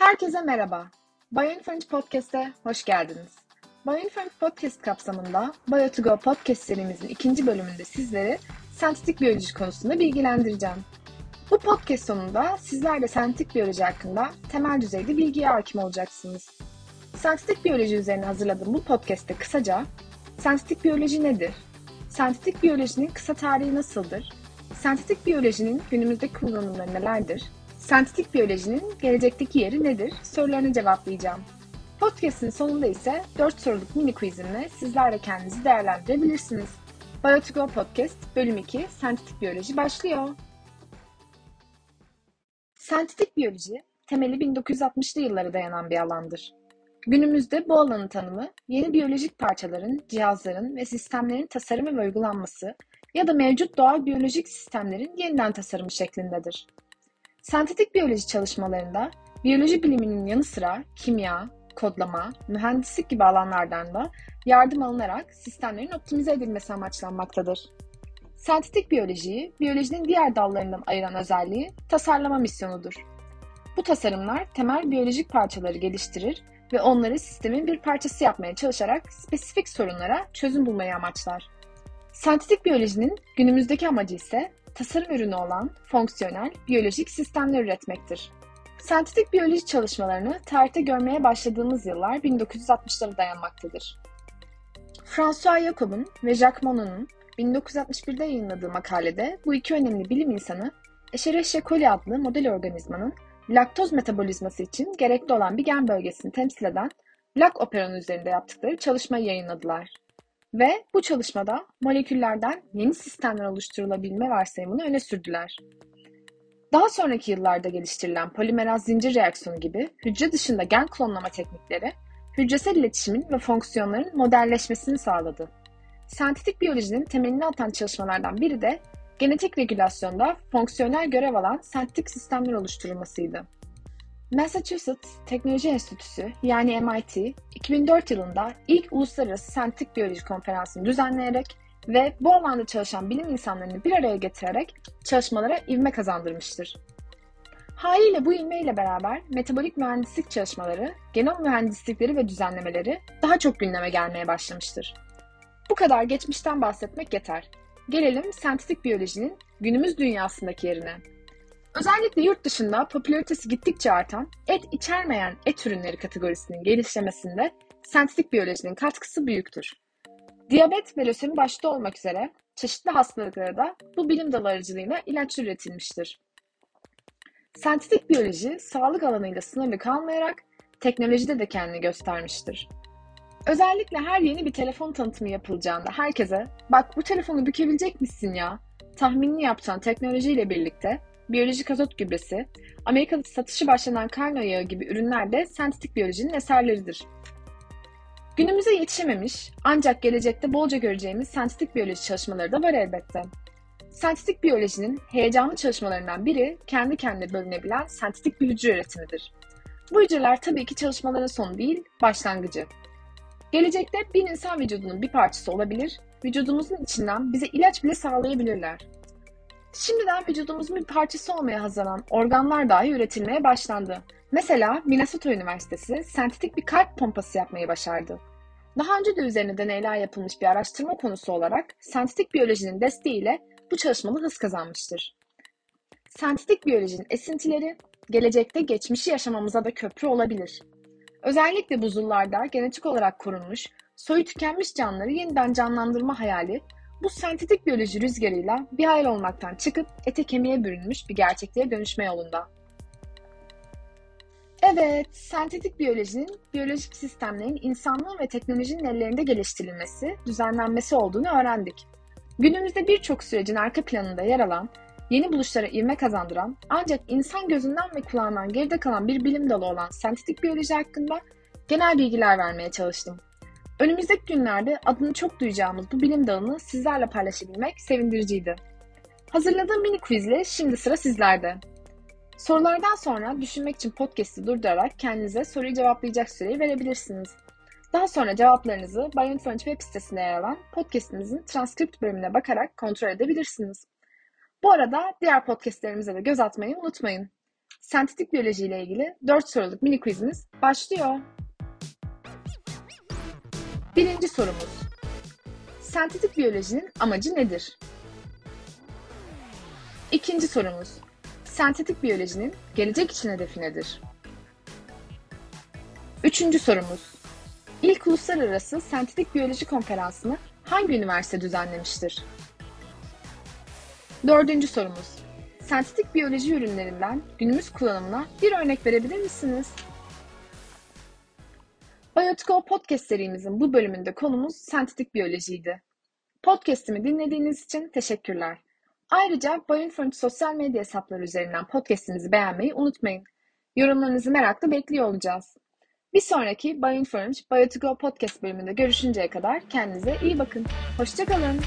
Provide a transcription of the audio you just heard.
Herkese merhaba. Bioinformatics Podcast'e hoş geldiniz. Bioinformatics Podcast kapsamında Bio2Go Podcast serimizin ikinci bölümünde sizleri sentetik biyoloji konusunda bilgilendireceğim. Bu podcast sonunda sizler de sentetik biyoloji hakkında temel düzeyde bilgiye hakim olacaksınız. Sentetik biyoloji üzerine hazırladığım bu podcast'te kısaca sentetik biyoloji nedir? Sentetik biyolojinin kısa tarihi nasıldır? Sentetik biyolojinin günümüzdeki kullanımları nelerdir? Sentetik biyolojinin gelecekteki yeri nedir? Sorularını cevaplayacağım. Podcast'in sonunda ise 4 soruluk mini quizimle sizler de kendinizi değerlendirebilirsiniz. Bio2Go Podcast bölüm 2 Sentetik Biyoloji başlıyor. Sentetik biyoloji temeli 1960'lı yıllara dayanan bir alandır. Günümüzde bu alanın tanımı yeni biyolojik parçaların, cihazların ve sistemlerin tasarımı ve uygulanması ya da mevcut doğal biyolojik sistemlerin yeniden tasarımı şeklindedir. Sentetik biyoloji çalışmalarında biyoloji biliminin yanı sıra kimya, kodlama, mühendislik gibi alanlardan da yardım alınarak sistemlerin optimize edilmesi amaçlanmaktadır. Sentetik biyolojiyi biyolojinin diğer dallarından ayıran özelliği tasarlama misyonudur. Bu tasarımlar temel biyolojik parçaları geliştirir ve onları sistemin bir parçası yapmaya çalışarak spesifik sorunlara çözüm bulmayı amaçlar. Sentetik biyolojinin günümüzdeki amacı ise tasarım ürünü olan fonksiyonel biyolojik sistemler üretmektir. Sentetik biyoloji çalışmalarını tarihte görmeye başladığımız yıllar 1960'lara dayanmaktadır. François Jacob'un ve Jacques Monod'un 1961'de yayınladığı makalede bu iki önemli bilim insanı Escherichia coli adlı model organizmanın laktoz metabolizması için gerekli olan bir gen bölgesini temsil eden lak operon üzerinde yaptıkları çalışmayı yayınladılar. Ve bu çalışmada moleküllerden yeni sistemler oluşturulabilme varsayımını öne sürdüler. Daha sonraki yıllarda geliştirilen polimeraz zincir reaksiyonu gibi hücre dışında gen klonlama teknikleri, hücresel iletişimin ve fonksiyonların modelleşmesini sağladı. Sentetik biyolojinin temelini atan çalışmalardan biri de genetik regülasyonda fonksiyonel görev alan sentetik sistemler oluşturulmasıydı. Massachusetts Teknoloji Enstitüsü yani MIT 2004 yılında ilk Uluslararası Sentetik Biyoloji Konferansı'nı düzenleyerek ve bu alanda çalışan bilim insanlarını bir araya getirerek çalışmalara ivme kazandırmıştır. Haliyle bu ilmeyle beraber metabolik mühendislik çalışmaları, genom mühendislikleri ve düzenlemeleri daha çok gündeme gelmeye başlamıştır. Bu kadar geçmişten bahsetmek yeter. Gelelim sentetik biyolojinin günümüz dünyasındaki yerine. Özellikle yurt dışında popülaritesi gittikçe artan et içermeyen et ürünleri kategorisinin gelişmesinde sentetik biyolojinin katkısı büyüktür. Diyabet ve lösemi başta olmak üzere çeşitli hastalıklara da bu bilim dalı aracılığıyla ilaç üretilmiştir. Sentetik biyoloji sağlık alanıyla sınırlı kalmayarak teknolojide de kendini göstermiştir. Özellikle her yeni bir telefon tanıtımı yapılacağında herkese bak bu telefonu bükebilecek misin ya tahminini yapacağın teknolojiyle birlikte biyolojik azot gübresi, Amerika'da satışı başlanan karno yağı gibi ürünler de sentetik biyolojinin eserleridir. Günümüze yetişememiş ancak gelecekte bolca göreceğimiz sentetik biyoloji çalışmaları da var elbette. Sentetik biyolojinin heyecanlı çalışmalarından biri kendi kendine bölünebilen sentetik bir hücre üretimidir. Bu hücreler tabii ki çalışmaların sonu değil, başlangıcı. Gelecekte bir insan vücudunun bir parçası olabilir, vücudumuzun içinden bize ilaç bile sağlayabilirler. Şimdiden vücudumuzun bir parçası olmaya hazırlanan organlar dahi üretilmeye başlandı. Mesela Minnesota Üniversitesi sentetik bir kalp pompası yapmayı başardı. Daha önce de üzerine deneyler yapılmış bir araştırma konusu olarak sentetik biyolojinin desteğiyle bu çalışmalı hız kazanmıştır. Sentetik biyolojinin esintileri gelecekte geçmişi yaşamamıza da köprü olabilir. Özellikle buzullarda genetik olarak korunmuş, soyu tükenmiş canlıları yeniden canlandırma hayali bu sentetik biyoloji rüzgarıyla bir hayal olmaktan çıkıp ete kemiğe bürünmüş bir gerçekliğe dönüşme yolunda. Evet, sentetik biyolojinin biyolojik sistemlerin insanlığın ve teknolojinin ellerinde geliştirilmesi, düzenlenmesi olduğunu öğrendik. Günümüzde birçok sürecin arka planında yer alan, yeni buluşlara ivme kazandıran ancak insan gözünden ve kulağından geride kalan bir bilim dalı olan sentetik biyoloji hakkında genel bilgiler vermeye çalıştım. Önümüzdeki günlerde adını çok duyacağımız bu bilim dalını sizlerle paylaşabilmek sevindiriciydi. Hazırladığım mini quizle şimdi sıra sizlerde. Sorulardan sonra düşünmek için podcast'i durdurarak kendinize soruyu cevaplayacak süreyi verebilirsiniz. Daha sonra cevaplarınızı Bioinformation web sitesinde yer alan podcast'imizin transkript bölümüne bakarak kontrol edebilirsiniz. Bu arada diğer podcastlerimize de göz atmayı unutmayın. Sentetik biyoloji ile ilgili 4 soruluk mini quizimiz başlıyor. Birinci sorumuz. Sentetik biyolojinin amacı nedir? İkinci sorumuz. Sentetik biyolojinin gelecek için hedefi nedir? Üçüncü sorumuz. İlk uluslararası sentetik biyoloji konferansını hangi üniversite düzenlemiştir? Dördüncü sorumuz. Sentetik biyoloji ürünlerinden günümüz kullanımına bir örnek verebilir misiniz? Biotico Podcast serimizin bu bölümünde konumuz sentetik biyolojiydi. Podcast'imi dinlediğiniz için teşekkürler. Ayrıca Bioinformate sosyal medya hesapları üzerinden podcast'imizi beğenmeyi unutmayın. Yorumlarınızı merakla bekliyor olacağız. Bir sonraki Bioinformate Biotico Podcast bölümünde görüşünceye kadar kendinize iyi bakın. Hoşçakalın.